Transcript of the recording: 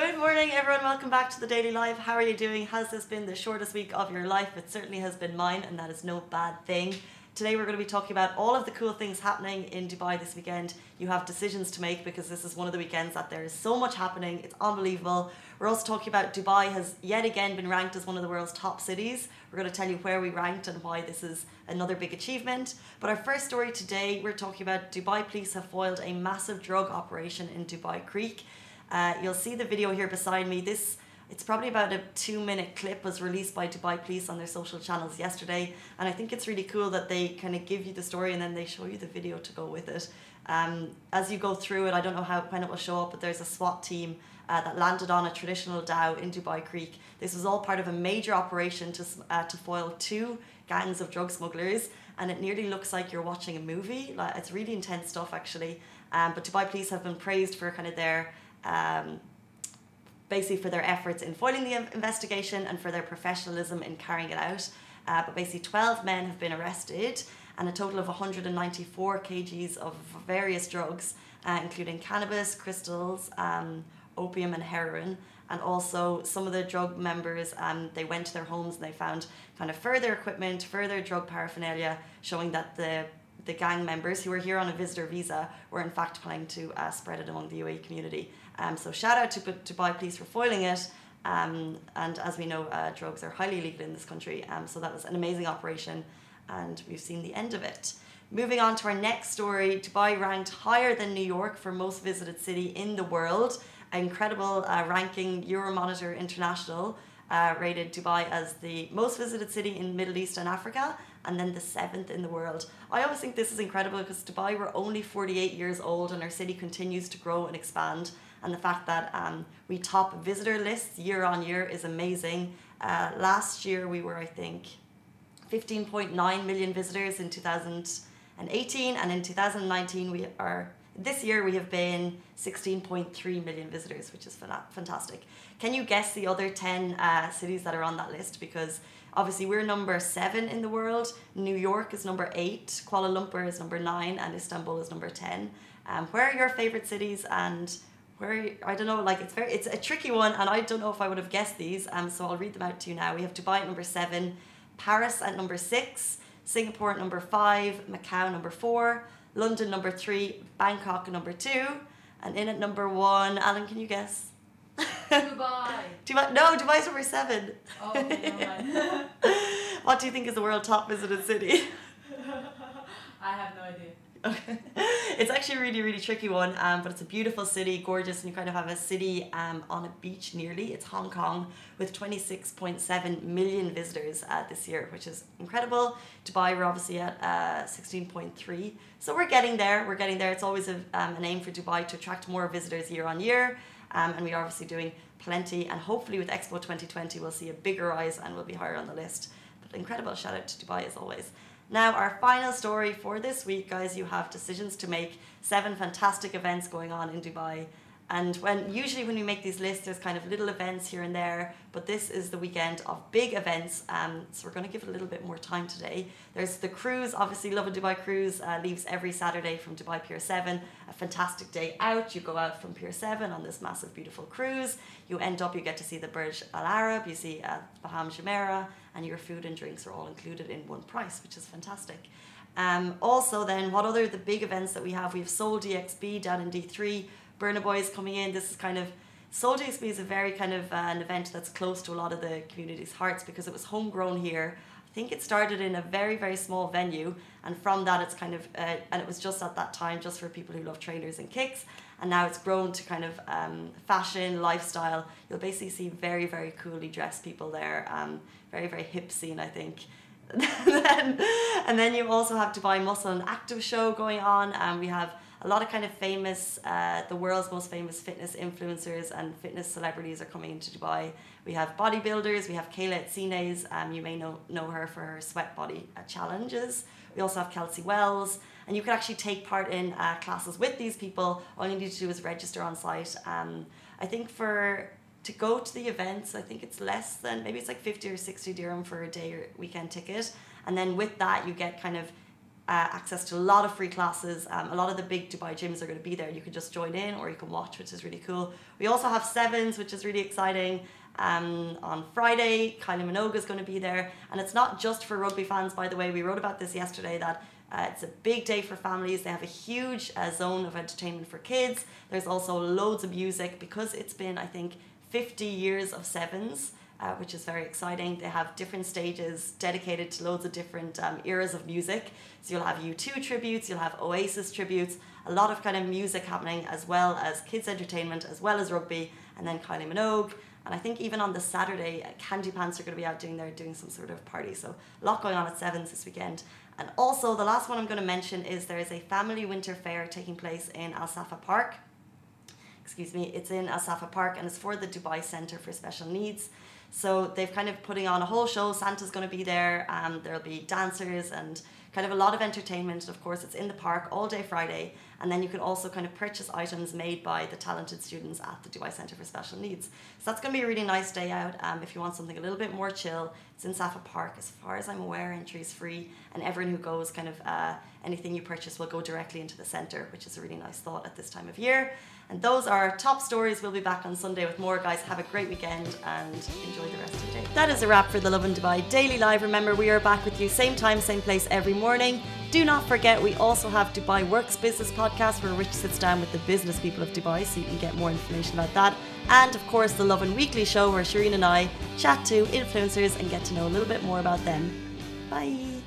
Good morning, everyone. Welcome back to the Daily Live. How are you doing? Has this been the shortest week of your life? It certainly has been mine, and that is no bad thing. Today, we're going to be talking about all of the cool things happening in Dubai this weekend. You have decisions to make because this is one of the weekends that there is so much happening. It's unbelievable. We're also talking about Dubai has yet again been ranked as one of the world's top cities. We're going to tell you where we ranked and why this is another big achievement. But our first story today, we're talking about Dubai police have foiled a massive drug operation in Dubai Creek. Uh, you'll see the video here beside me. This it's probably about a two minute clip was released by Dubai Police on their social channels yesterday, and I think it's really cool that they kind of give you the story and then they show you the video to go with it. Um, as you go through it, I don't know how when it will show up, but there's a SWAT team uh, that landed on a traditional dhow in Dubai Creek. This was all part of a major operation to uh, to foil two gangs of drug smugglers, and it nearly looks like you're watching a movie. Like it's really intense stuff, actually. Um, but Dubai Police have been praised for kind of their um, basically for their efforts in foiling the investigation and for their professionalism in carrying it out. Uh, but basically, 12 men have been arrested and a total of 194 kgs of various drugs, uh, including cannabis, crystals, um, opium, and heroin. And also, some of the drug members, um, they went to their homes and they found kind of further equipment, further drug paraphernalia, showing that the the gang members who were here on a visitor visa were in fact planning to uh, spread it among the UAE community. Um, so shout out to Dubai Police for foiling it. Um, and as we know, uh, drugs are highly illegal in this country. Um, so that was an amazing operation, and we've seen the end of it. Moving on to our next story, Dubai ranked higher than New York for most visited city in the world. Incredible uh, ranking, Euromonitor International uh, rated Dubai as the most visited city in Middle East and Africa, and then the seventh in the world. I always think this is incredible because Dubai we're only 48 years old and our city continues to grow and expand and the fact that um, we top visitor lists year on year is amazing. Uh, last year we were, I think, 15.9 million visitors in 2018, and in 2019 we are. This year we have been 16.3 million visitors, which is fantastic. Can you guess the other 10 uh, cities that are on that list? Because obviously we're number seven in the world. New York is number eight, Kuala Lumpur is number nine, and Istanbul is number 10. Um, where are your favorite cities and where I don't know, like it's very it's a tricky one, and I don't know if I would have guessed these. Um, so I'll read them out to you now. We have Dubai at number seven, Paris at number six, Singapore at number five, Macau number four, London number three, Bangkok number two, and in at number one. Alan, can you guess? Dubai. Dubai. No, Dubai's number seven. Oh, okay, what do you think is the world top visited city? I have no idea. Okay. It's actually a really, really tricky one, um, but it's a beautiful city, gorgeous, and you kind of have a city um, on a beach nearly. It's Hong Kong with 26.7 million visitors uh, this year, which is incredible. Dubai, we're obviously at uh, 16.3. So we're getting there, we're getting there. It's always a, um, an aim for Dubai to attract more visitors year on year, um, and we are obviously doing plenty, and hopefully with Expo 2020 we'll see a bigger rise and we'll be higher on the list. But incredible, shout out to Dubai as always. Now, our final story for this week, guys, you have decisions to make. Seven fantastic events going on in Dubai. And when usually when we make these lists, there's kind of little events here and there, but this is the weekend of big events. Um, so we're going to give it a little bit more time today. There's the cruise, obviously, Lovin Dubai cruise uh, leaves every Saturday from Dubai Pier 7. A fantastic day out. You go out from Pier 7 on this massive, beautiful cruise. You end up, you get to see the Burj Al Arab, you see uh, Palm Jumeirah, and your food and drinks are all included in one price, which is fantastic. Um, also, then, what other the big events that we have? We have Sole DXB down in D3 Burna Boy is coming in. This is kind of Sole DXB is a very kind of uh, an event that's close to a lot of the community's hearts because it was homegrown here. I think it started in a very very small venue, and from that it's kind of uh, and it was just at that time just for people who love trainers and kicks, and now it's grown to kind of um, fashion lifestyle. You'll basically see very very coolly dressed people there. Um, very very hip scene, I think. then, and then you also have Dubai Muscle and Active Show going on, and we have a lot of kind of famous, uh, the world's most famous fitness influencers and fitness celebrities are coming into Dubai. We have bodybuilders, we have Kayla Itsines, um, you may know, know her for her sweat body uh, challenges. We also have Kelsey Wells, and you can actually take part in uh, classes with these people. All you need to do is register on site. Um, I think for to go to the events, I think it's less than maybe it's like 50 or 60 dirham for a day or weekend ticket. And then with that, you get kind of uh, access to a lot of free classes. Um, a lot of the big Dubai gyms are going to be there. You can just join in or you can watch, which is really cool. We also have sevens, which is really exciting. Um, on Friday, Kylie Minogue is going to be there. And it's not just for rugby fans, by the way. We wrote about this yesterday that uh, it's a big day for families. They have a huge uh, zone of entertainment for kids. There's also loads of music because it's been, I think, 50 years of sevens. Uh, which is very exciting. They have different stages dedicated to loads of different um, eras of music. So you'll have U2 tributes, you'll have Oasis tributes, a lot of kind of music happening, as well as kids' entertainment, as well as rugby, and then Kylie Minogue. And I think even on the Saturday, uh, Candy Pants are going to be out doing their doing some sort of party. So a lot going on at Sevens this weekend. And also the last one I'm going to mention is there is a family winter fair taking place in Al Safa Park. Excuse me, it's in Al Safa Park and it's for the Dubai Centre for Special Needs. So they've kind of putting on a whole show. Santa's going to be there. Um, there'll be dancers and kind of a lot of entertainment. Of course, it's in the park all day Friday. And then you can also kind of purchase items made by the talented students at the Dubai Centre for Special Needs. So that's going to be a really nice day out. Um, if you want something a little bit more chill, it's in Safa Park. As far as I'm aware, entry is free. And everyone who goes, kind of uh, anything you purchase will go directly into the centre, which is a really nice thought at this time of year. And those are our top stories. We'll be back on Sunday with more, guys. Have a great weekend and enjoy the rest of the day. That is a wrap for the Lovin Dubai Daily Live. Remember, we are back with you same time, same place every morning. Do not forget, we also have Dubai Works Business Podcast where Rich sits down with the business people of Dubai so you can get more information about that. And of course, the Lovin Weekly Show where Shireen and I chat to influencers and get to know a little bit more about them. Bye.